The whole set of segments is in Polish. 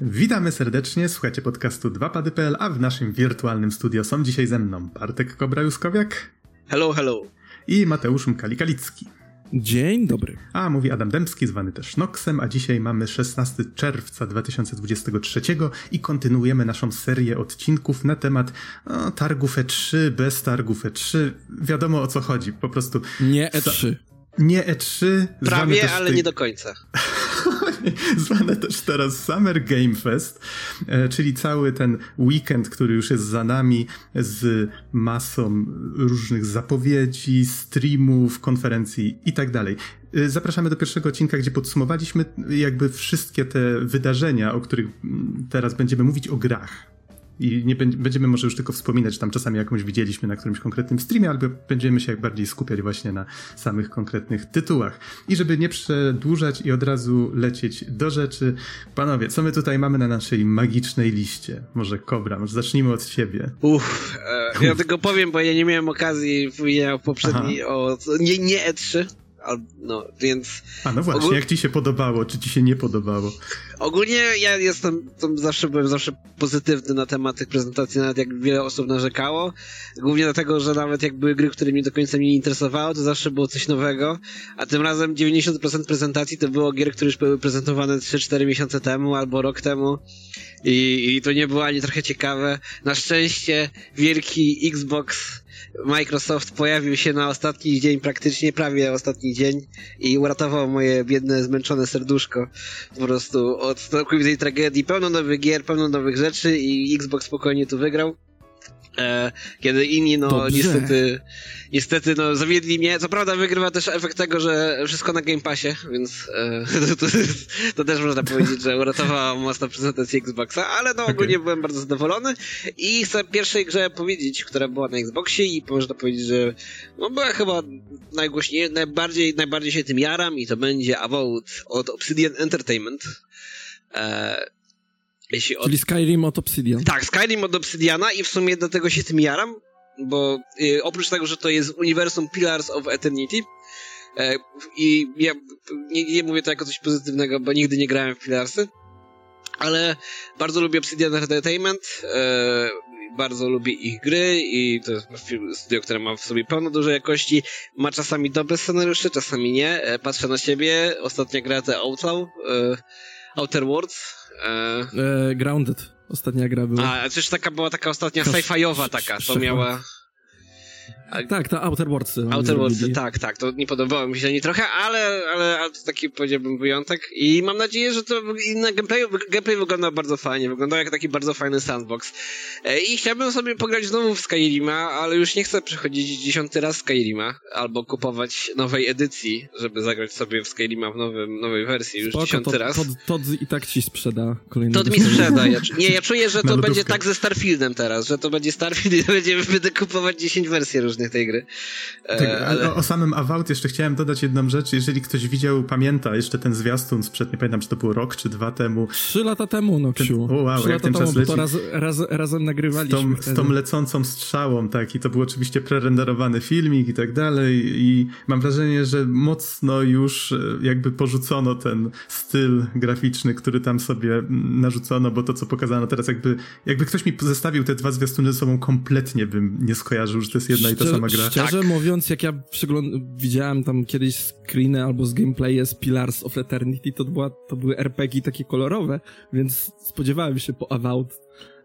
Witamy serdecznie, słuchacie podcastu 2pady.pl, a w naszym wirtualnym studio są dzisiaj ze mną Bartek Kobra-Juskowiak. Hello, hello. I Mateusz Mkali-Kalicki. Dzień dobry. A mówi Adam Dębski, zwany też Noxem, a dzisiaj mamy 16 czerwca 2023 i kontynuujemy naszą serię odcinków na temat no, targów E3, bez targów E3. Wiadomo o co chodzi, po prostu... Nie E3. Nie E3. Prawie, ale tej... nie do końca. zwane też teraz Summer Game Fest, e, czyli cały ten weekend, który już jest za nami z masą różnych zapowiedzi, streamów, konferencji i tak dalej. E, zapraszamy do pierwszego odcinka, gdzie podsumowaliśmy jakby wszystkie te wydarzenia, o których teraz będziemy mówić o grach i nie będziemy może już tylko wspominać, tam czasami jakąś widzieliśmy na którymś konkretnym streamie, albo będziemy się jak bardziej skupiać właśnie na samych konkretnych tytułach. I żeby nie przedłużać i od razu lecieć do rzeczy, panowie, co my tutaj mamy na naszej magicznej liście? Może Kobra, może zacznijmy od ciebie. Uff, e, ja tylko powiem, bo ja nie miałem okazji w poprzedniej Aha. o nie, nie E3, no, więc... A no właśnie, ogól... jak ci się podobało, czy ci się nie podobało? Ogólnie ja jestem, zawsze byłem zawsze pozytywny na temat tych prezentacji, nawet jak wiele osób narzekało. Głównie dlatego, że nawet jak były gry, które mnie do końca nie interesowały, to zawsze było coś nowego, a tym razem 90% prezentacji to było gier, które już były prezentowane 3-4 miesiące temu albo rok temu i, i to nie było ani trochę ciekawe. Na szczęście wielki Xbox Microsoft pojawił się na ostatni dzień, praktycznie prawie ostatni dzień i uratował moje biedne, zmęczone serduszko po prostu od całkowitej tragedii. Pełno nowych gier, pełno nowych rzeczy i Xbox spokojnie tu wygrał. E, kiedy inni, no Dobrze. niestety, niestety, no zawiedli mnie. Co prawda wygrywa też efekt tego, że wszystko na Game Passie, więc e, to, to, to, też można powiedzieć, że uratowała mocno prezentację Xboxa, ale no ogólnie okay. byłem bardzo zadowolony i chcę pierwszej grze powiedzieć, która była na Xboxie i można powiedzieć, że no była chyba najgłośniej, najbardziej, najbardziej się tym jaram i to będzie Avowed od Obsidian Entertainment. E, jeśli od... Czyli Skyrim od Obsidian. Tak, Skyrim od Obsidiana i w sumie do tego się tym jaram, bo y, oprócz tego, że to jest uniwersum Pillars of Eternity e, i ja nie, nie, mówię to jako coś pozytywnego, bo nigdy nie grałem w Pillarsy, ale bardzo lubię Obsidian Entertainment, e, bardzo lubię ich gry i to jest studio, które ma w sobie pełno dużej jakości, ma czasami dobre scenariusze, czasami nie. E, patrzę na siebie, ostatnia gra The Outlaw, Outer Worlds, E... E, Grounded. Ostatnia gra była. A, coś taka była taka ostatnia sci-fiowa taka, to miała... Tak, to Outer Worlds. Outer Worlds, tak, tak. To nie podobało mi się ani trochę, ale, ale, ale to taki powiedziałbym wyjątek. I mam nadzieję, że to na gameplayu, gameplay wygląda bardzo fajnie. Wygląda jak taki bardzo fajny sandbox. E, I chciałbym sobie pograć znowu w Skyrima, ale już nie chcę przechodzić dziesiąty raz Skyrima, albo kupować nowej edycji, żeby zagrać sobie w Skyrima w nowym, nowej wersji już Spoko, dziesiąty to, raz. Todd, Todd i tak ci sprzeda kolejny Todd mi sprzeda. Ja, nie, ja czuję, że to będzie tak ze Starfieldem teraz, że to będzie Starfield i będziemy będę kupować 10 wersji różnych tej gry. E, tak, ale... o, o, samym Avowed jeszcze chciałem dodać jedną rzecz. Jeżeli ktoś widział, pamięta jeszcze ten zwiastun sprzed, nie pamiętam, czy to było rok, czy dwa temu. Trzy lata temu, no Ksiu. Ten, o, wow, Trzy jak ten temu, czas leci. to raz, raz, razem nagrywaliśmy. Z tą, z tą, lecącą strzałą, tak, i to był oczywiście prerenderowany filmik i tak dalej i mam wrażenie, że mocno już e, jakby porzucono ten styl graficzny, który tam sobie narzucono, bo to, co pokazano teraz, jakby, jakby ktoś mi zestawił te dwa zwiastuny ze sobą, kompletnie bym nie skojarzył, że to jest jedna i ta sama gra. Szczerze tak. mówiąc, jak ja widziałem tam kiedyś screeny albo z gameplaye z Pillars of Eternity, to, była, to były RPG takie kolorowe, więc spodziewałem się po Avowed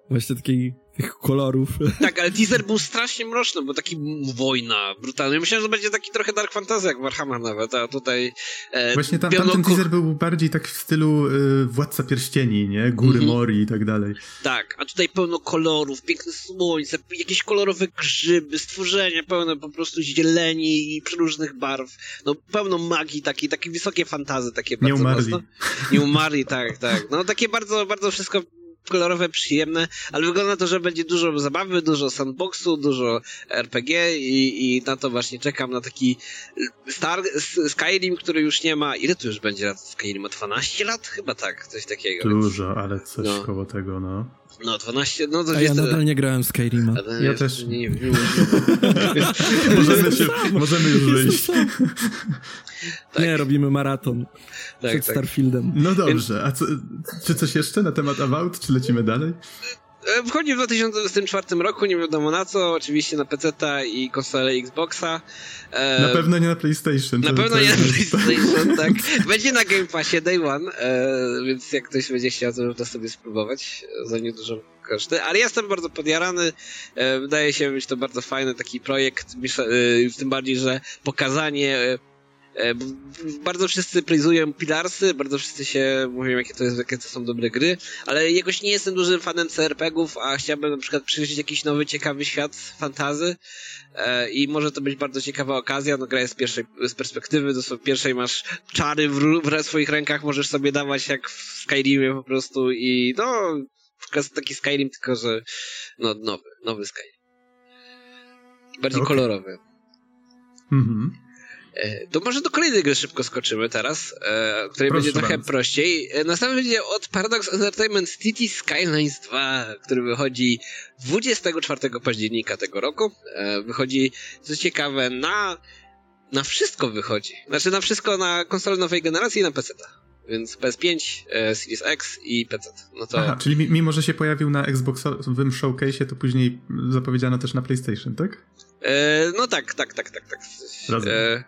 właśnie takiej tych kolorów. Tak, ale teaser był strasznie mroczny, bo taki wojna, brutalny. Myślałem, że będzie taki trochę dark fantasy jak Warhammer nawet, a tutaj... E, Właśnie tam, tamten teaser był bardziej tak w stylu y, Władca Pierścieni, nie? Góry mm -hmm. Mori i tak dalej. Tak, a tutaj pełno kolorów, piękne słońce, jakieś kolorowe grzyby, stworzenia pełne po prostu zieleni i przeróżnych barw. No pełno magii takiej, takie wysokie fantazy, takie bardzo Nie umarli. Mocno. Nie umarli, tak, tak. No takie bardzo, bardzo wszystko kolorowe, przyjemne, ale wygląda to, że będzie dużo zabawy, dużo sandboxu, dużo RPG i, i na to właśnie czekam, na taki Star, Skyrim, który już nie ma, ile tu już będzie lat Skyrim? Ma 12 lat? Chyba tak, coś takiego. Dużo, ale coś no. koło tego, no. No, 12, no to A ja nadal nie grałem w Skyrima. Ja też. Nie, nie, nie możemy, się, możemy już wyjść. Tak. Nie, robimy maraton tak, przed tak. Starfieldem. No dobrze, a co, czy coś jeszcze na temat About, czy lecimy dalej? E, wchodzi w 2024 roku, nie wiadomo na co, oczywiście na PC i konsolę Xboxa. E, na pewno nie na PlayStation. Na pewno nie na PlayStation, tak. Będzie na Game Passie Day One, e, więc jak ktoś będzie chciał, to to sobie spróbować za niedużą koszty. Ale jestem bardzo podjarany. Wydaje się być to bardzo fajny taki projekt, tym bardziej, że pokazanie E, bardzo wszyscy praizują Pilarsy, bardzo wszyscy się mówią, jakie to, jest, jakie to są dobre gry, ale jakoś nie jestem dużym fanem CRPG-ów, a chciałbym na przykład przyjrzeć jakiś nowy, ciekawy świat fantazy e, i może to być bardzo ciekawa okazja, no gra jest z pierwszej z perspektywy, do pierwszej masz czary w, w swoich rękach, możesz sobie dawać jak w Skyrimie po prostu i no, taki Skyrim, tylko że no nowy, nowy Skyrim. Bardziej okay. kolorowy. Mhm. E, to może do kolejnej gry szybko skoczymy teraz, e, której Proszę będzie trochę bardzo. prościej. E, następnie będzie od Paradox Entertainment City Skylines 2, który wychodzi 24 października tego roku. Wychodzi, co ciekawe, na, na wszystko wychodzi. Znaczy na wszystko na konsolę nowej generacji i na PC. Więc PS5, Series X i PC. No to... Aha, czyli mimo, że się pojawił na Xboxowym showcase, to później zapowiedziano też na PlayStation, tak? E, no tak, tak, tak, tak, tak. E,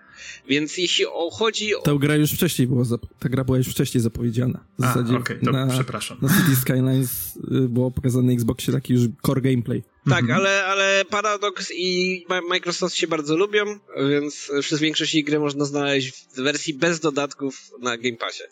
więc jeśli o, chodzi o... Ta gra już wcześniej była, ta gra była już wcześniej zapowiedziana. W zasadzie A, okay, to na, przepraszam. Na City Skylines y, było pokazane na Xboxie taki już core gameplay. Tak, mhm. ale, ale Paradox i Microsoft się bardzo lubią, więc przez większość ich gry można znaleźć w wersji bez dodatków na Game Passie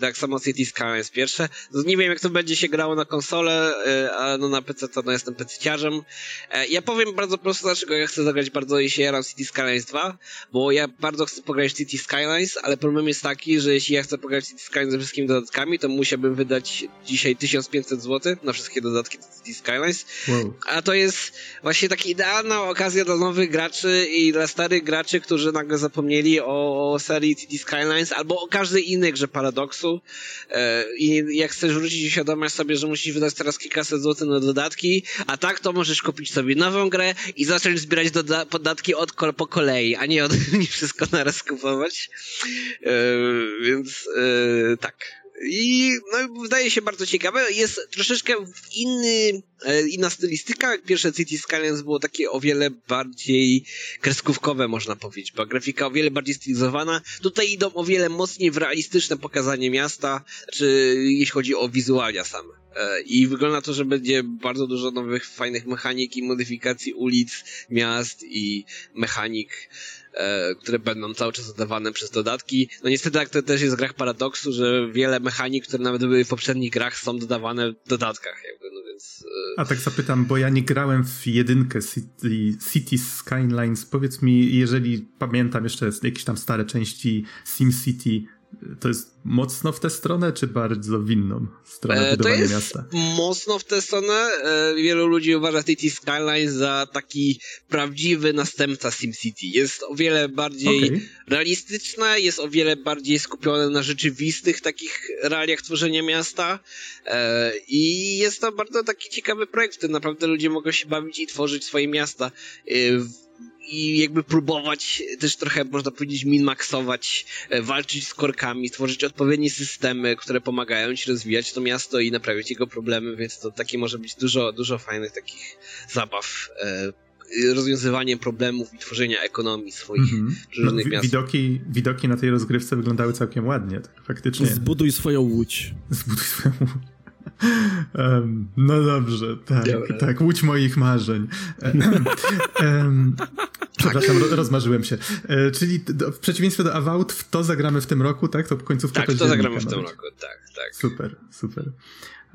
tak samo City Skylines pierwsze. No, nie wiem, jak to będzie się grało na konsolę, e, ale no na PC to no jestem pecciarzem. E, ja powiem bardzo prosto, dlaczego ja chcę zagrać bardzo jeśli ja City Skylines 2, bo ja bardzo chcę pograć City Skylines, ale problem jest taki, że jeśli ja chcę pograć City Skylines ze wszystkimi dodatkami, to musiałbym wydać dzisiaj 1500 zł na wszystkie dodatki City Skylines. Wow. A to jest właśnie taka idealna okazja dla nowych graczy i dla starych graczy, którzy nagle zapomnieli o, o serii City Skylines albo o każdej innej grze Paradoxu, E, i jak chcesz wrócić i świadomość sobie, że musisz wydać teraz kilkaset złotych na dodatki, a tak to możesz kupić sobie nową grę i zacząć zbierać podatki od po kolei, a nie, od, nie wszystko naraz kupować. E, więc e, tak. I no, wydaje się bardzo ciekawe. Jest troszeczkę inny, inna stylistyka. Pierwsze City Skylines było takie o wiele bardziej kreskówkowe, można powiedzieć, bo grafika o wiele bardziej stylizowana. Tutaj idą o wiele mocniej w realistyczne pokazanie miasta, czy jeśli chodzi o wizualia same. E, I wygląda to, że będzie bardzo dużo nowych, fajnych mechanik i modyfikacji ulic, miast i mechanik E, które będą cały czas dodawane przez dodatki. No niestety tak to też jest w grach paradoksu, że wiele mechanik, które nawet były w poprzednich grach są dodawane w dodatkach jakby, no więc... E, A tak zapytam, bo ja nie grałem w jedynkę City, City Skylines. Powiedz mi, jeżeli pamiętam jeszcze jakieś tam stare części SimCity, to jest mocno w tę stronę, czy bardzo w inną stronę e, budowania miasta? To jest mocno w tę stronę. E, wielu ludzi uważa City Skylines za taki prawdziwy następca SimCity. Jest o wiele bardziej okay. realistyczne, jest o wiele bardziej skupione na rzeczywistych takich realiach tworzenia miasta e, i jest to bardzo taki ciekawy projekt, w którym naprawdę ludzie mogą się bawić i tworzyć swoje miasta i jakby próbować też trochę, można powiedzieć, min-maxować, e, walczyć z korkami, tworzyć odpowiednie systemy, które pomagają ci rozwijać to miasto i naprawiać jego problemy, więc to takie może być dużo, dużo fajnych takich zabaw e, rozwiązywaniem problemów i tworzenia ekonomii swoich mm -hmm. różnych no, miast. Widoki, widoki na tej rozgrywce wyglądały całkiem ładnie, tak faktycznie. Zbuduj swoją łódź. Zbuduj swoją łódź. Um, no dobrze, tak, Dobra. tak, łódź moich marzeń. Um, przepraszam, ro, rozmarzyłem się. E, czyli do, w przeciwieństwie do Avowed, w to zagramy w tym roku, tak? To końcówka Tak, to zagramy w tym roku, tak, tak. Super, super.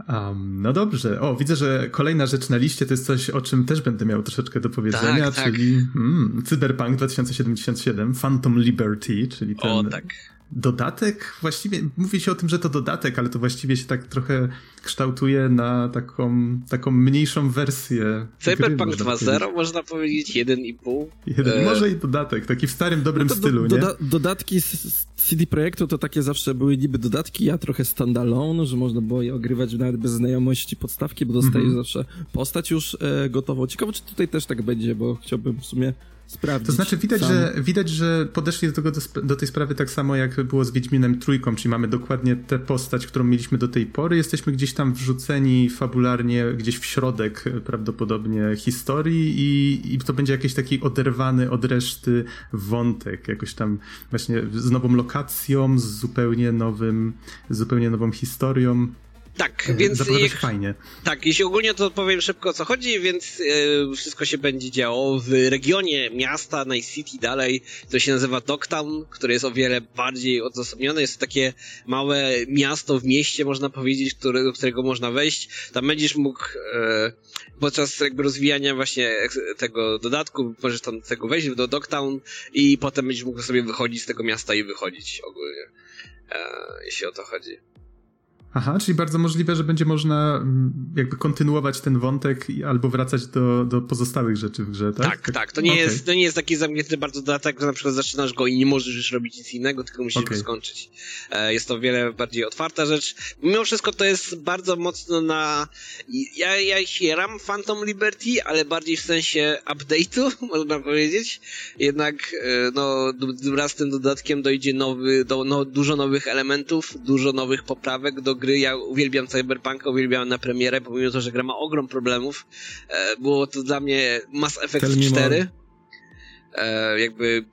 Um, no dobrze. O, widzę, że kolejna rzecz na liście to jest coś, o czym też będę miał troszeczkę do powiedzenia, tak, tak. czyli tak. Mm, Cyberpunk 2077, Phantom Liberty, czyli ten o, tak dodatek, właściwie mówi się o tym, że to dodatek, ale to właściwie się tak trochę kształtuje na taką, taką mniejszą wersję. Cyberpunk 2.0 można powiedzieć, 1,5. Jeden, e... Może i dodatek, taki w starym, dobrym no stylu, do, nie? dodatki z CD Projektu to takie zawsze były niby dodatki, a trochę standalone, że można było je ogrywać nawet bez znajomości podstawki, bo dostajesz mm -hmm. zawsze postać już e, gotową. Ciekawe, czy tutaj też tak będzie, bo chciałbym w sumie sprawdzić. To znaczy widać, sam. że, widać, że podeszli do, tego, do, do, tej sprawy tak samo jak było z Wiedźminem Trójką, czyli mamy dokładnie tę postać, którą mieliśmy do tej pory, jesteśmy gdzieś tam wrzuceni fabularnie gdzieś w środek prawdopodobnie historii i, i to będzie jakiś taki oderwany od reszty wątek, jakoś tam właśnie z nową lokacją, z zupełnie nowym, z zupełnie nową historią. Tak, więc. Zapowiada się fajnie. Tak, jeśli ogólnie to powiem szybko o co chodzi, więc e, wszystko się będzie działo w regionie miasta, Night City dalej, to się nazywa Dogtown, które jest o wiele bardziej odosobnione. Jest to takie małe miasto w mieście, można powiedzieć, które, do którego można wejść. Tam będziesz mógł e, podczas jakby rozwijania właśnie tego dodatku, możesz tam tego wejść do Dogtown i potem będziesz mógł sobie wychodzić z tego miasta i wychodzić ogólnie, e, jeśli o to chodzi. Aha, czyli bardzo możliwe, że będzie można mm, jakby kontynuować ten wątek albo wracać do, do pozostałych rzeczy w grze, tak? Tak, tak. To nie, okay. jest, to nie jest taki zamknięty bardzo dodatek, że na przykład zaczynasz go i nie możesz już robić nic innego, tylko musisz okay. go skończyć. E, jest to wiele bardziej otwarta rzecz. Mimo wszystko to jest bardzo mocno na... Ja, ja hieram Phantom Liberty, ale bardziej w sensie update'u, można powiedzieć. Jednak e, no, wraz z tym dodatkiem dojdzie nowy, do, no, dużo nowych elementów, dużo nowych poprawek do gry. Ja uwielbiam Cyberpunka, uwielbiam na premierę, pomimo to, że gra ma ogrom problemów. E, było to dla mnie Mass Effect 4. E, jakby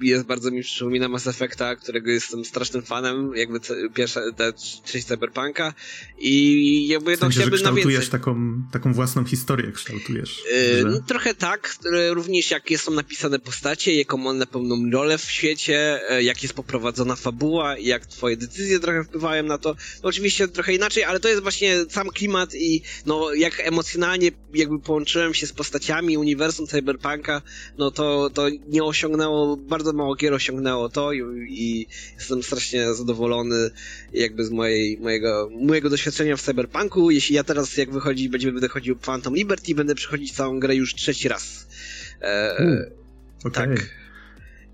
jest bardzo mi przypomina Mass Effecta, którego jestem strasznym fanem, jakby pierwsza, ta część Cyberpunka i jakby w no sensie, chciałbym na więcej. taką, taką własną historię kształtujesz. Yy, no, trochę tak, również jakie są napisane postacie, jaką one pełną rolę w świecie, e, jak jest poprowadzona fabuła, jak twoje decyzje trochę wpływają na to. No, oczywiście trochę inaczej, ale to jest właśnie sam klimat i no jak emocjonalnie jakby połączyłem się z postaciami uniwersum Cyberpunka, no to, to nie osiągnęło bardzo bardzo mało gier osiągnęło to i, i, jestem strasznie zadowolony jakby z mojej, mojego, mojego doświadczenia w Cyberpunku. Jeśli ja teraz jak wychodzi, będzie, będę chodził Phantom Liberty, będę przechodzić całą grę już trzeci raz. E, okay. Tak.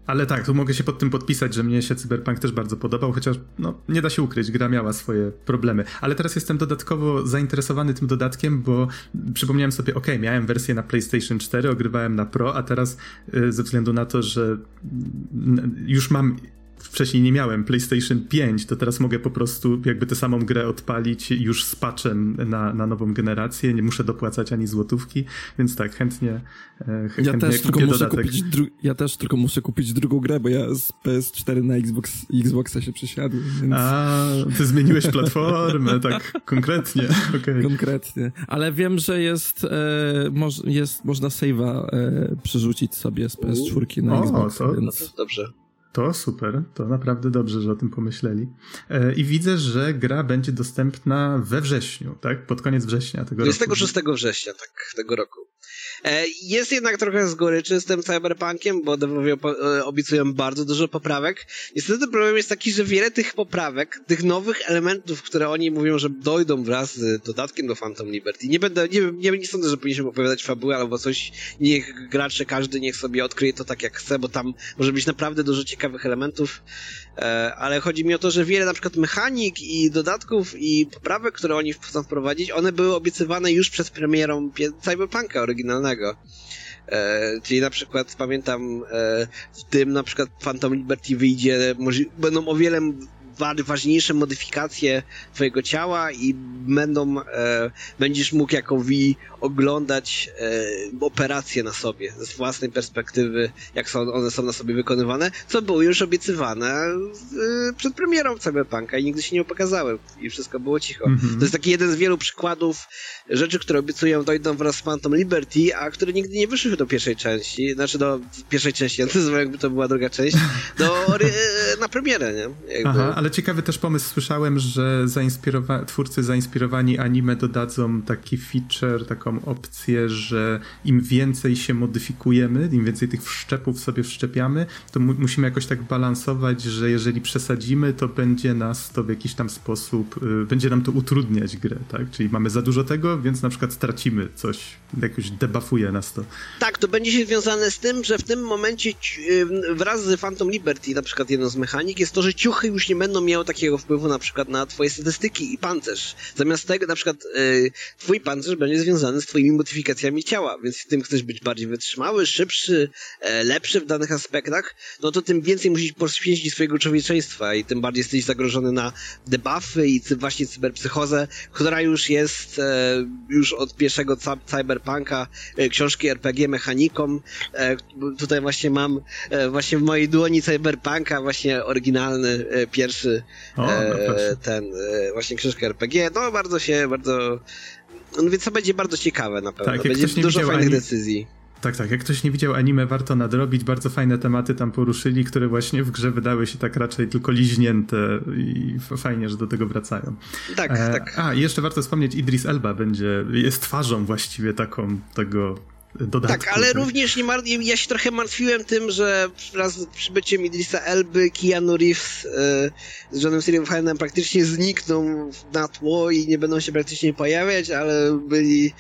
Ale tak, tu mogę się pod tym podpisać, że mnie się Cyberpunk też bardzo podobał, chociaż no, nie da się ukryć, gra miała swoje problemy. Ale teraz jestem dodatkowo zainteresowany tym dodatkiem, bo przypomniałem sobie, ok, miałem wersję na PlayStation 4, ogrywałem na Pro, a teraz y, ze względu na to, że już mam wcześniej nie miałem PlayStation 5, to teraz mogę po prostu jakby tę samą grę odpalić już z patchem na, na nową generację, nie muszę dopłacać ani złotówki, więc tak, chętnie, e, chętnie ja też tylko muszę kupić dru- Ja też tylko muszę kupić drugą grę, bo ja z PS4 na Xbox, Xboxa się przesiadłem, więc... A, ty zmieniłeś platformę, tak konkretnie, okay. Konkretnie, ale wiem, że jest, e, moż, jest można save'a e, przerzucić sobie z PS4 na o, Xbox, to, więc... No to dobrze. To super, to naprawdę dobrze, że o tym pomyśleli. E, I widzę, że gra będzie dostępna we wrześniu, tak? Pod koniec września tego 26 roku. 26 września, tak, tego roku. E, jest jednak trochę z goryczy z tym cyberpunkiem, bo deweloperzy obiecują bardzo dużo poprawek. Niestety problem jest taki, że wiele tych poprawek, tych nowych elementów, które oni mówią, że dojdą wraz z dodatkiem do Phantom Liberty. Nie będę, nie, nie, nie sądzę, że powinniśmy opowiadać fabułę albo coś. Niech gracze, każdy niech sobie odkryje to tak jak chce, bo tam może być naprawdę dużo ciekawych elementów. E, ale chodzi mi o to, że wiele na przykład mechanik i dodatków i poprawek, które oni chcą wprowadzić, one były obiecywane już przed premierą Cyberpunka oryginalnego. E, czyli na przykład pamiętam e, w tym na przykład Phantom Liberty wyjdzie, będą o wiele ważniejsze modyfikacje twojego ciała i będą, e, będziesz mógł jako V oglądać e, operacje na sobie z własnej perspektywy, jak są, one są na sobie wykonywane, co było już obiecywane e, przed premierą Cyberpunka i nigdy się nie pokazały i wszystko było cicho. Mm -hmm. To jest taki jeden z wielu przykładów rzeczy, które obiecują dojdą wraz z Phantom Liberty, a które nigdy nie wyszły do pierwszej części, znaczy do pierwszej części, ja nazywam jakby to była druga część, do, e, na premierę, nie? Jakby... Aha, ale ciekawy też pomysł słyszałem, że zainspirowa- twórcy zainspirowani anime dodadzą taki feature, taką opcję, że im więcej się modyfikujemy, im więcej tych wszczepów sobie wszczepiamy, to mu musimy jakoś tak balansować, że jeżeli przesadzimy, to będzie nas to w jakiś tam sposób, y, będzie nam to utrudniać grę, tak? Czyli mamy za dużo tego, więc na przykład tracimy coś, jakoś debuffuje nas to. Tak, to będzie się związane z tym, że w tym momencie y, wraz z Phantom Liberty, na przykład jedną z mechanik, jest to, że ciuchy już nie będą będą miały takiego wpływu na przykład na twoje statystyki i pancerz. Zamiast tego na przykład y, twój pancerz będzie związany z twoimi modyfikacjami ciała, więc w tym chcesz być bardziej wytrzymały, szybszy, e, lepszy w danych aspektach, no to tym więcej musisz poświęcić swojego człowieczeństwa i tym bardziej jesteś zagrożony na debuffy i cy, właśnie cyberpsychozę, która już jest e, już od pierwszego cyberpunka, e, książki RPG mechaniką. E, tutaj właśnie mam e, właśnie w mojej dłoni cyberpunka właśnie oryginalny, e, pierwszy o, no ten właśnie książkę RPG. No bardzo się, bardzo no więc to będzie bardzo ciekawe na pewno. Tak, będzie dużo fajnych ani... decyzji. Tak, tak. Jak ktoś nie widział anime, warto nadrobić. Bardzo fajne tematy tam poruszyli, które właśnie w grze wydały się tak raczej tylko liźnięte i fajnie, że do tego wracają. Tak, e, tak. A, i jeszcze warto wspomnieć, Idris Elba będzie, jest twarzą właściwie taką tego dodatku. Tak, ale tak? również nie mar- ja się trochę martwiłem tym, że wraz z przybyciem Idrisa Elby, Keanu Reeves yy, z Johnem Silverhanem praktycznie znikną na tło i nie będą się praktycznie pojawiać, ale byli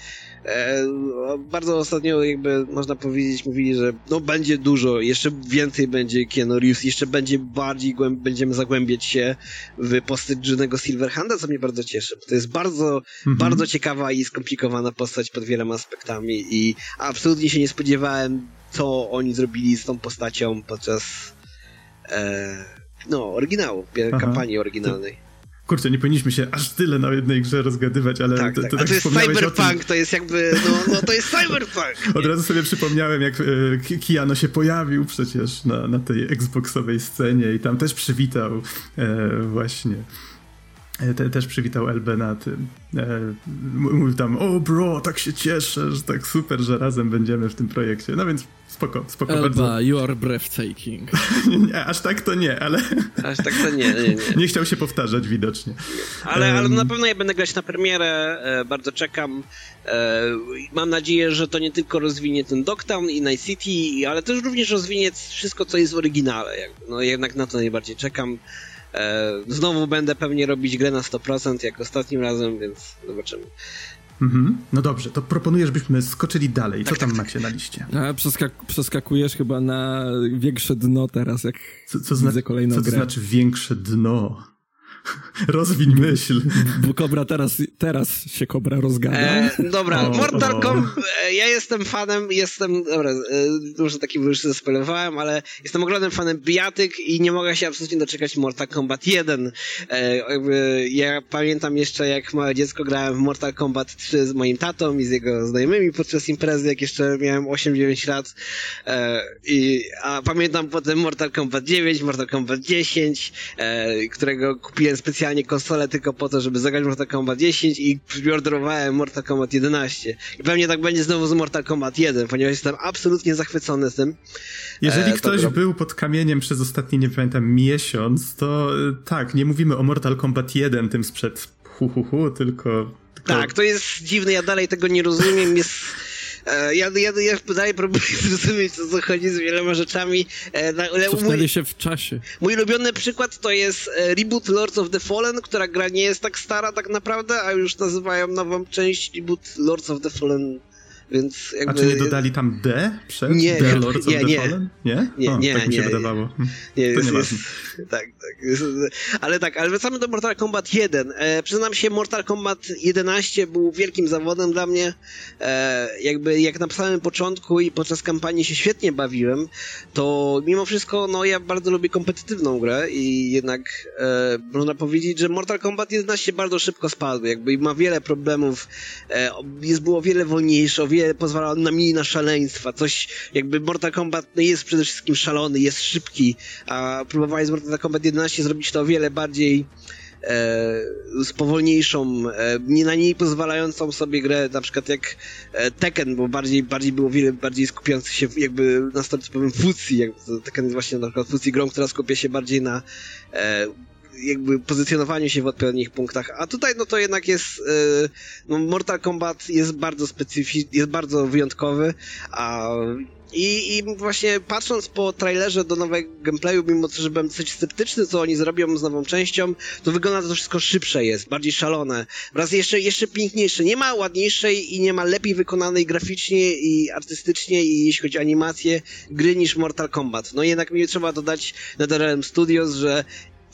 bardzo ostatnio jakby można powiedzieć, mówili, że no będzie dużo, jeszcze więcej będzie Keanu Reeves, jeszcze będzie bardziej głęb- będziemy zagłębiać się w postać Johnego Silverhanda, co mnie bardzo cieszy. To jest bardzo, mhm. bardzo ciekawa i skomplikowana postać pod wieloma aspektami i absolutnie się nie spodziewałem, co oni zrobili z tą postacią podczas e, no, oryginału, Aha. kampanii oryginalnej. Kurczę, nie powinniśmy się aż tyle na jednej grze rozgadywać, ale tak, to, tak. to, tak to jest cyberpunk, to jest jakby, no, no to jest cyberpunk. Od razu sobie przypomniałem, jak e, Kiano się pojawił przecież na, na tej Xboxowej scenie i tam też przywitał e, właśnie te, też przywitał Elbę na tym. E, mówił tam, o bro, tak się cieszę, że tak super, że razem będziemy w tym projekcie. No więc spoko, spoko Elba, bardzo. you are breathtaking. nie, aż tak to nie, ale... aż tak to nie, nie, nie. nie chciał się powtarzać widocznie. Ale, ale na pewno ja będę grać na premierę, e, bardzo czekam. E, mam nadzieję, że to nie tylko rozwinie ten Dogtown i Night City, ale też również rozwinie wszystko, co jest w oryginale. No jednak na to najbardziej czekam. E, znowu będę pewnie robić grę na 100% jak ostatnim razem, więc zobaczymy. Mhm. No dobrze, to proponuję, żebyśmy skoczyli dalej. Co tak, tam tak, macie tak. na liście? A przeskak przeskakujesz chyba na większe dno teraz, jak co, co widzę kolejną co grę. Co to znaczy większe dno? Rozwiń myśl. Bo Kobra teraz, teraz się Kobra rozgada. E, dobra, o, Mortal Kombat, e, ja jestem fanem, jestem, dobra, e, dużo takich już zespolowałem, ale jestem ogromnym fanem bijatyk i nie mogę się absolutnie doczekać Mortal Kombat 1. E, ja pamiętam jeszcze, jak małe dziecko grałem w Mortal Kombat 3 z moim tatą i z jego znajomymi podczas imprezy, jak jeszcze miałem 8-9 lat. E, i, a pamiętam potem Mortal Kombat 9, Mortal Kombat 10, e, którego kupiłem specjalnie konsolę tylko po to, żeby zagrać Mortal Kombat 10 i preorderowałem Mortal Kombat 11. I pewnie tak będzie znowu z Mortal Kombat 1, ponieważ jestem absolutnie zachwycony tym. Jeżeli e, ktoś był pod kamieniem przez ostatni, nie pamiętam, miesiąc, to e, tak, nie mówimy o Mortal Kombat 1, tym sprzed hu, hu, hu tylko... tylko... Tak, to jest dziwne, ja dalej tego nie rozumiem, jest ja, ja, ja dalej próbuję zrozumieć, co, co chodzi z wieloma rzeczami. E, ale Cofnęli mój, się w czasie. Mój ulubiony przykład to jest e, reboot Lords of the Fallen, która gra nie jest tak stara tak naprawdę, a już nazywają nową część reboot Lords of the Fallen więc jakby... A czy nie dodali tam D przed? Nie, D Lords nie, of the nie. Fallen? Nie? Nie, o, nie, tak mi się nie, wydawało. Nie, to jest, jest, tak, tak. Jest, ale tak, ale wracamy do Mortal Kombat 1. E, przyznam się, Mortal Kombat 11 był wielkim zawodem dla mnie. E, jakby jak na samym początku i podczas kampanii się świetnie bawiłem, to mimo wszystko, no ja bardzo lubię kompetytywną grę i jednak e, można powiedzieć, że Mortal Kombat 11 bardzo szybko spadł, jakby ma wiele problemów, e, jest było wiele wolniejsze, o wiele pozwala na mniej na szaleństwa, coś jakby Mortal Kombat jest przede wszystkim szalony, jest szybki, a próbowali z Mortal Kombat 11 zrobić to o wiele bardziej e, z powolniejszą, e, nie na niej pozwalającą sobie grę, na przykład jak e, Tekken, bo bardziej, bardziej było wiele bardziej skupiający się jakby na stopniu powiem fucji, jak Tekken jest właśnie na przykład fucji grą, która skupia się bardziej na e, jakby pozycjonowaniu się w odpowiednich punktach, a tutaj no to jednak jest yy, no Mortal Kombat jest bardzo specyficzny, jest bardzo wyjątkowy, a i, I właśnie patrząc po trailerze do nowego gameplayu, mimo że byłem dosyć sceptyczny, co oni zrobią z nową częścią, to wygląda to wszystko szybsze jest, bardziej szalone. Wraz jeszcze, jeszcze piękniejsze. Nie ma ładniejszej i nie ma lepiej wykonanej graficznie i artystycznie i jeśli chodzi o animację gry niż Mortal Kombat. No jednak mi trzeba dodać NetherRealm Studios, że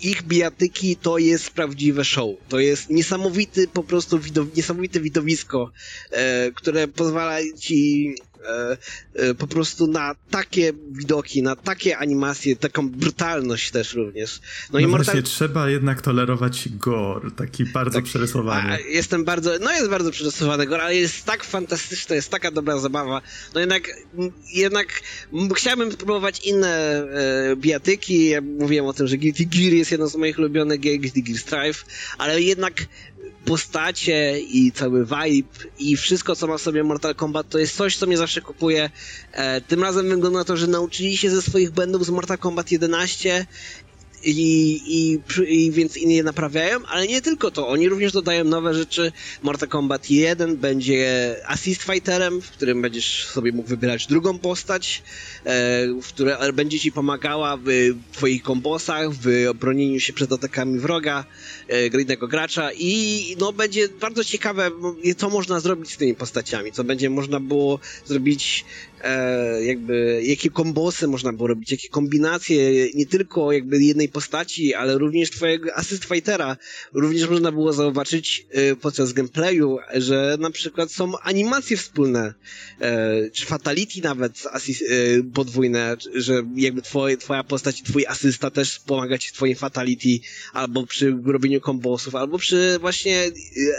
ich bijatyki to jest prawdziwe show. To jest niesamowity po prostu widow niesamowite widowisko, e, które pozwala ci po prostu na takie widoki, na takie animacje, taką brutalność też również. No, no i Mortal... właśnie, trzeba jednak tolerować gore, taki bardzo tak, przerysowany. Jestem bardzo, no jest bardzo przerysowany gore, ale jest tak fantastyczny, jest taka dobra zabawa. No jednak, jednak chciałbym spróbować inne e, bijatyki, ja mówiłem o tym, że Guilty Gear jest jedną z moich ulubionych gier, Guilty Gear Strive, ale jednak postacie i cały vibe i wszystko, co ma sobie Mortal Kombat, to jest coś, co mnie zawsze kupuje. E, tym razem wygląda na to, że nauczyli się ze swoich błędów z Mortal Kombat 11 i, i, i więc inni je naprawiają, ale nie tylko to, oni również dodają nowe rzeczy. Mortal Kombat 1 będzie assist fighterem, w którym będziesz sobie mógł wybierać drugą postać, e, która będzie ci pomagała w twoich kombosach, w obronieniu się przed atakami wroga, e, gracza. I no będzie bardzo ciekawe, co można zrobić z tymi postaciami, co będzie można było zrobić e, jakby, jakie kombosy można było robić, jakie kombinacje, nie tylko jakby jednej postaci, ale również twojego assist fightera. Również można było zauważyć e, podczas gameplayu, że na przykład są animacje wspólne, e, czy fatality nawet assist, podwójne, że jakby twoje, twoja postać i twój asysta też pomaga ci w twoim fatality, albo przy robieniu kombosów, albo przy właśnie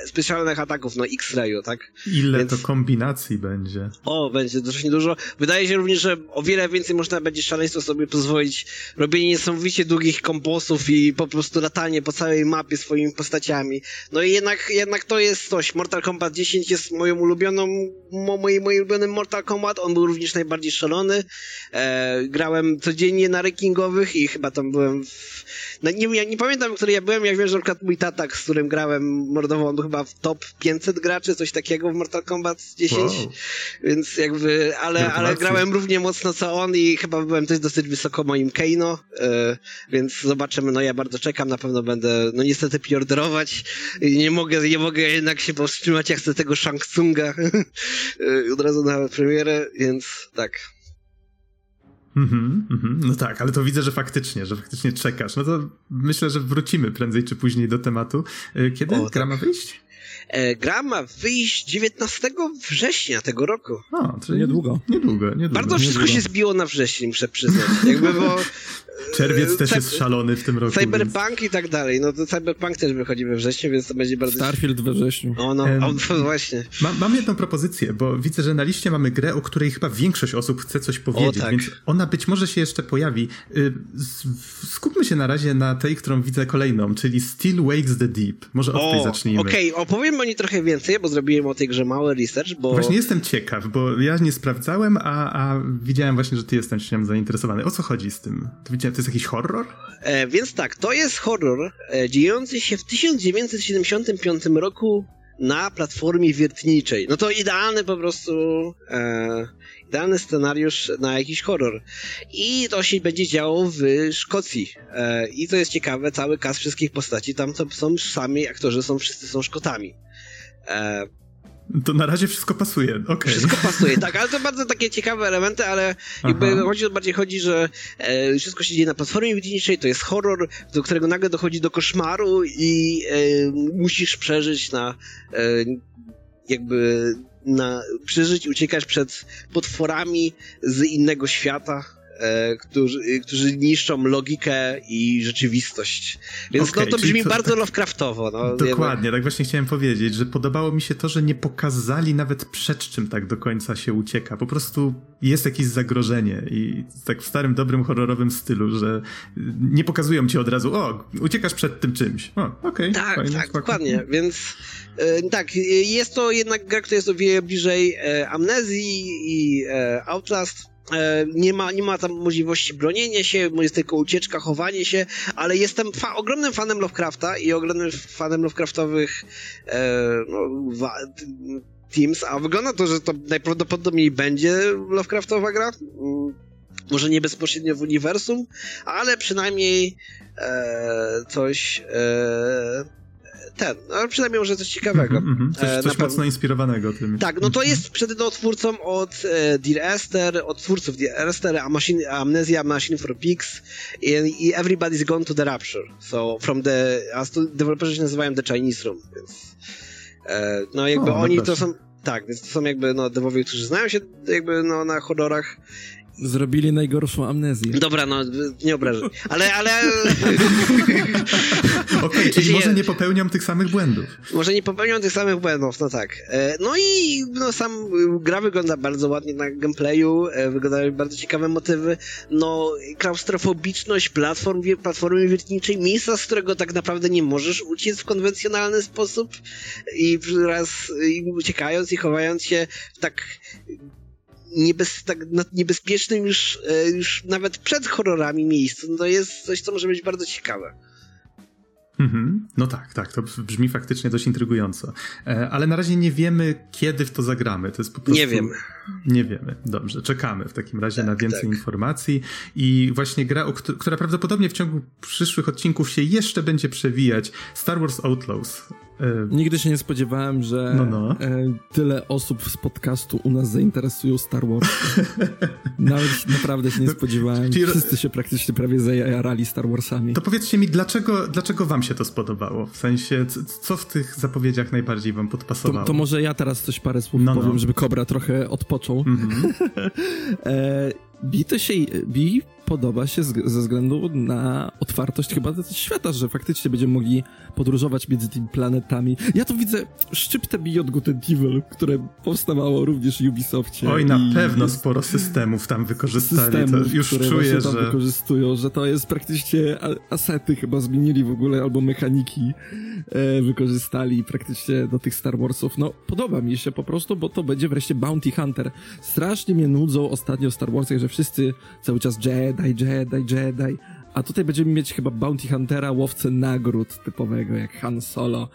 specjalnych ataków, no X-Rayu, tak? Ile Więc... to kombinacji będzie? O, będzie dość dużo. Wydaje się również, że o wiele więcej można będzie szaleństwo sobie pozwolić robienie niesamowicie długich kombosów i po prostu latanie po całej mapie swoimi postaciami. No i jednak, jednak to jest coś. Mortal Kombat 10 jest moją ulubioną, mo, moim, moim ulubionym Mortal Kombat. On był również najbardziej szalony. E, grałem codziennie na rankingowych i chyba tam byłem w, no nie, ja nie pamiętam, który ja byłem, jak wiem, że na przykład mój tatak, z którym grałem mordował, on był chyba w top 500 graczy, coś takiego w Mortal Kombat 10. Wow. Więc jakby, ale, ale grałem równie mocno co on i chyba byłem też dosyć wysoko moim Keino, e, więc zobaczymy, no ja bardzo czekam, na pewno będę, no niestety preorderować, nie mogę, nie mogę jednak się powstrzymać, ja chcę tego Shang Tsunga e, od razu na premierę, więc tak. Mhm, mhm. No tak, ale to widzę, że faktycznie, że faktycznie czekasz. No to myślę, że wrócimy prędzej czy później do tematu. E, kiedy o, gra tak. ma wyjść? E, gra ma wyjść 19 września tego roku. O, czyli niedługo. Niedługo, niedługo. Bardzo wszystko niedługo. się zbiło na wrześniu, muszę przyznać. Jakby, bo Czerwiec też jest szalony w tym roku. Cyberpunk więc... i tak dalej. No to Cyberpunk też wychodzi we wrześniu, więc to będzie bardzo... Starfield we wrześniu. O, no, um, o, właśnie. Ma, mam jedną propozycję, bo widzę, że na liście mamy grę, o której chyba większość osób chce coś powiedzieć, o, tak. więc ona być może się jeszcze pojawi. Y, skupmy się na razie na tej, którą widzę kolejną, czyli Still Wakes the Deep. Może od o, tej zacznijmy. Okej, okay. Opowiem o niej trochę więcej, bo zrobiłem o tej grze mały research, bo... Właśnie jestem ciekaw, bo ja nie sprawdzałem, a, a widziałem właśnie, że ty jesteś tym zainteresowany. O co chodzi z tym? To, widziałem, to jest jakiś horror? E, więc tak, to jest horror e, dziejący się w 1975 roku na platformie wiertniczej. No to idealny po prostu, e, idealny scenariusz na jakiś horror. I to się będzie działo w Szkocji. E, I to jest ciekawe, cały cast wszystkich postaci tam to są sami aktorzy, są wszyscy są Szkotami. E, to na razie wszystko pasuje, okay. Wszystko pasuje, tak, ale to bardzo takie ciekawe elementy, ale jakby chodzi, bardziej chodzi, że e, wszystko się dzieje na platformie widzicznej, to jest horror, do którego nagle dochodzi do koszmaru i e, musisz przeżyć na e, jakby na przeżyć, uciekać przed potworami z innego świata którzy, którzy niszczą logikę i rzeczywistość. Więc okay, no, to brzmi to, bardzo tak, Lovecraftowo. No, dokładnie, tak właśnie chciałem powiedzieć, że podobało mi się to, że nie pokazali nawet przed czym tak do końca się ucieka. Po prostu jest jakieś zagrożenie i tak w starym, dobrym, horrorowym stylu, że nie pokazują ci od razu, o, uciekasz przed tym czymś. O, okej. Okay, tak, fajnie, tak, dokładnie, więc e, tak, jest to jednak gra, która jest o wiele bliżej e, Amnezji i e, Outlast, E, nie ma, nie ma tam możliwości bronienia się, jest tylko ucieczka, chowanie się, ale jestem fa ogromnym fanem Lovecrafta i ogromnym fanem Lovecraftowych e, no, Teams, a wygląda to, że to najprawdopodobniej będzie Lovecraftowa gra. Mm, może nie bezpośrednio w uniwersum, ale przynajmniej e, coś, e, ten, ale przynajmniej może coś ciekawego. Mm -hmm, coś, coś mocno inspirowanego tym. Tak, no to mhm. jest przed no, twórcą od e, Dear Esther, od twórców Dear Esther, a Machine, Amnesia Machine for Pigs i, i Everybody's Gone to the Rapture. So from the, a deweloperzy się nazywają The Chinese Room, więc e, no jakby o, oni to są tak, więc to są jakby no dewowie, którzy znają się jakby no na horrorach Zrobili najgorszą amnezję. Dobra, no, nie obrażaj. Ale, ale... Okej, okay, czyli może nie popełnią tych samych błędów. Może nie popełnią tych samych błędów, no tak. E, no i no, sam gra wygląda bardzo ładnie na gameplayu, e, wyglądają bardzo ciekawe motywy. No, klaustrofobiczność platform, platformy wiertniczej, miejsca, z którego tak naprawdę nie możesz uciec w konwencjonalny sposób i raz i uciekając i chowając się w tak niebez, tak niebezpiecznym już, e, już nawet przed horrorami miejscu, no to jest coś, co może być bardzo ciekawe. Mhm. No tak, tak, to brzmi faktycznie dość intrygująco. E, ale na razie nie wiemy, kiedy w to zagramy. To jest po prostu... Nie wiemy. Nie wiemy. Dobrze, czekamy w takim razie tak, na więcej tak. informacji. I właśnie gra, która prawdopodobnie w ciągu przyszłych odcinków się jeszcze będzie przewijać. Star Wars Outlaws. E, Nigdy się nie spodziewałem, że no, no. E, tyle osób z podcastu u nas zainteresują Star Wars. Nawet naprawdę się nie no, spodziewałem. Wszyscy się praktycznie prawie zajarali Star Warsami. To powiedzcie mi, dlaczego, dlaczego wam się to spodobało? W sensie, co w tych zapowiedziach najbardziej wam podpasowało? To, to może ja teraz coś parę słów no, no. powiem, żeby Kobra trochę odpoczął. Mm -hmm. e, Bi to się, Bi podoba się z, ze względu na otwartość chyba świata, że faktycznie będziemy mogli podróżować między tymi planetami. Ja tu widzę szczyptę Beyond Good and Evil, które powstawało również w Ubisoftie. Oj, na pewno sporo systemów tam wykorzystali. Systemów, to już które czuję, tam że... wykorzystują, że to jest praktycznie asety chyba zmienili w ogóle, albo mechaniki e, wykorzystali praktycznie do tych Star Warsów. No, podoba mi się po prostu, bo to będzie wreszcie Bounty Hunter. Strasznie mnie nudzą ostatnio w Star Warsach, że wszyscy cały czas Jedi, Jedi, Jedi, a tutaj będziemy mieć chyba Bounty Huntera, łowcę nagród typowego, jak Han Solo.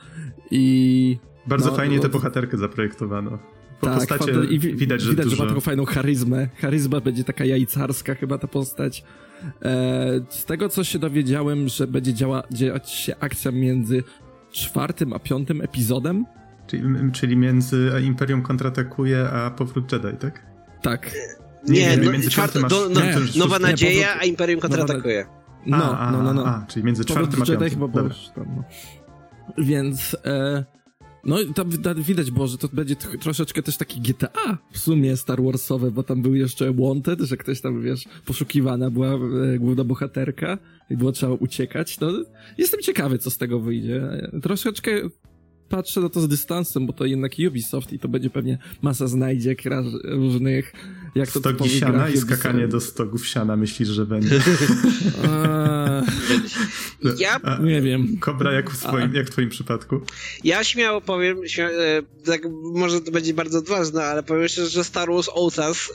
I... Bardzo no, fajnie no, tę bohaterkę zaprojektowano. Po tak, postacie i widać, że widać, dużo... że ma taką fajną charyzmę. Charyzma będzie taka jajcarska chyba ta postać. E, z tego, co się dowiedziałem, że będzie działa, dziać się akcja między czwartym a piątym epizodem. Czyli, czyli między Imperium kontratakuje a Powrót Jedi, tak? Tak. Nie, nie, no, między czwarty, do, no, nie, Nowa Nadzieja, a Imperium kontratakuje. No, a, no, no, no. A, czyli między czwartym a piątym. Chyba tam, no. Więc... E, no tam widać było, że to będzie troszeczkę też taki GTA w sumie Star Warsowe, bo tam był jeszcze Wanted, że ktoś tam, wiesz, poszukiwana była e, główna bohaterka i było trzeba uciekać. No, jestem ciekawy, co z tego wyjdzie. Troszeczkę patrzę na to z dystansem, bo to jednak Ubisoft i to będzie pewnie masa znajdziek różnych, jak to Stogi siana i skakanie do stogów siana myślisz, że będzie? ja... A, nie wiem. Kobra jak w, swoim, jak w twoim przypadku? Ja śmiało powiem, śmiało, e, tak może to będzie bardzo odważne, ale powiem szczerze, że Star Wars Outlaws e,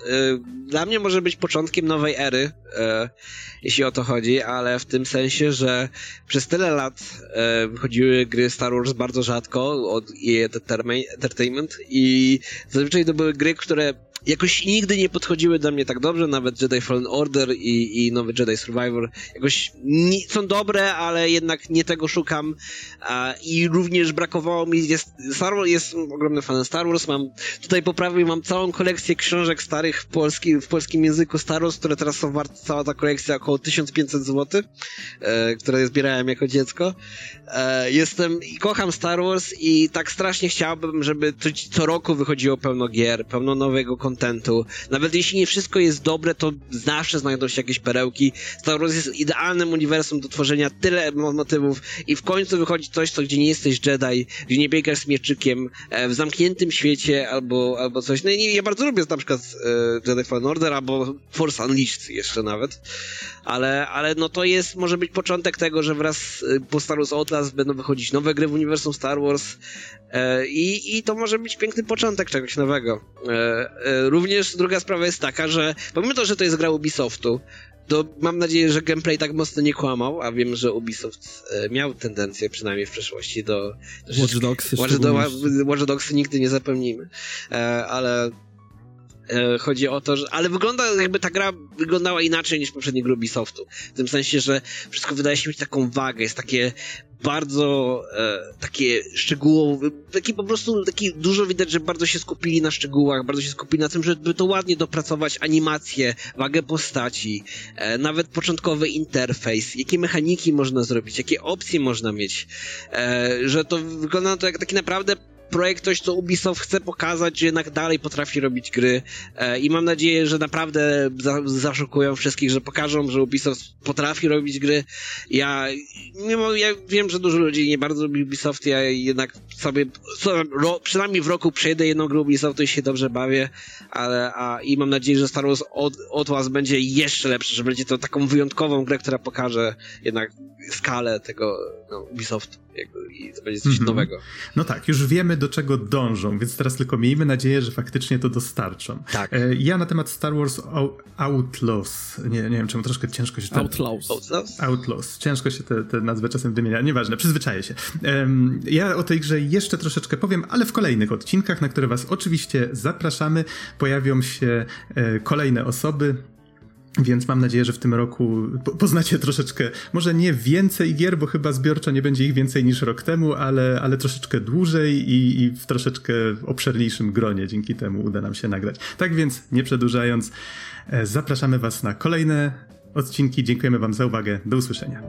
dla mnie może być początkiem nowej ery, e, jeśli o to chodzi, ale w tym sensie, że przez tyle lat wychodziły gry Star Wars bardzo rzadko od EA Entertainment i zazwyczaj to były gry, które jakoś nigdy nie podchodziły do mnie tak dobrze, nawet Jedi Fallen Order i, i nowy Jedi Survivor. Jakoś nie, są dobre, ale jednak nie tego szukam. A, i również brakowało mi, jest, Star Wars, jest ogromny fanem Star Wars, mam tutaj poprawię, mam całą kolekcję książek starych w, polski, w polskim języku Star Wars, które teraz są warte, cała ta kolekcja około 1500 zł, e, które zbierałem jako dziecko. E, jestem i kocham Star Wars i tak strasznie chciałbym, żeby co, co roku wychodziło pełno gier, pełno nowego kontentu, kontentu. Nawet jeśli nie wszystko jest dobre, to zawsze znajdą się jakieś perełki. Star Wars jest idealnym uniwersum do tworzenia tyle motywów i w końcu wychodzi coś, co gdzie nie jesteś Jedi, gdzie nie biegasz z mieczykiem, e, w zamkniętym świecie albo, albo coś. No i ja bardzo lubię na przykład e, Jedi Fallen Order albo Force Unleashed jeszcze nawet, ale, ale no to jest, może być początek tego, że wraz e, po Star Wars Outlast będą wychodzić nowe gry w uniwersum Star Wars i, i to może być piękny początek czegoś nowego również druga sprawa jest taka, że pomimo to, że to jest gra Ubisoftu, to mam nadzieję, że gameplay tak mocno nie kłamał, a wiem, że Ubisoft e, miał tendencję przynajmniej w przeszłości do... Watch Dogs. Watch, do, Watch Dogs nigdy nie zapomnimy. E, ale e, chodzi o to, że... Ale wygląda, jakby ta gra wyglądała inaczej niż poprzednie gry Ubisoftu. W tym sensie, że wszystko wydaje się mieć taką wagę, jest takie bardzo e, takie szczegółowe, taki po prostu, taki dużo widać, że bardzo się skupili na szczegółach, bardzo się skupili na tym, żeby to ładnie dopracować animację, wagę postaci, e, nawet początkowy interfejs, jakie mechaniki można zrobić, jakie opcje można mieć, e, że to wygląda to jak taki naprawdę projekt coś, co Ubisoft chce pokazać, że jednak dalej potrafi robić gry e, i mam nadzieję, że naprawdę za, zaszokują wszystkich, że pokażą, że Ubisoft potrafi robić gry. Ja, mimo, ja wiem, że dużo ludzi nie bardzo lubi Ubisoft, ja jednak sobie, co, ro, przynajmniej w roku przejdę jedną grę Ubisoftu i się dobrze bawię, ale, a, i mam nadzieję, że Star Wars od, was będzie jeszcze lepsze, że będzie to taką wyjątkową grę, która pokaże jednak skalę tego no, Ubisoft i to będzie coś mm -hmm. nowego. No tak, już wiemy do czego dążą, więc teraz tylko miejmy nadzieję, że faktycznie to dostarczą. Tak. E, ja na temat Star Wars Outlaws, nie, nie wiem czemu troszkę ciężko się... Outlaws. Outlaws? Outlaws. Ciężko się te, te nazwy czasem wymienia, nieważne, przyzwyczaję się. ja o tej grze jeszcze troszeczkę powiem, ale w kolejnych odcinkach, na które was oczywiście zapraszamy, pojawią się e, kolejne osoby, więc mam nadzieję, że w tym roku poznacie troszeczkę, może nie więcej gier, bo chyba zbiorczo nie będzie ich więcej niż rok temu, ale, ale troszeczkę dłużej i, i w troszeczkę obszerniejszym gronie dzięki temu uda nam się nagrać. Tak więc, nie przedłużając, e, zapraszamy Was na kolejne odcinki. Dziękujemy Wam za uwagę. Do usłyszenia.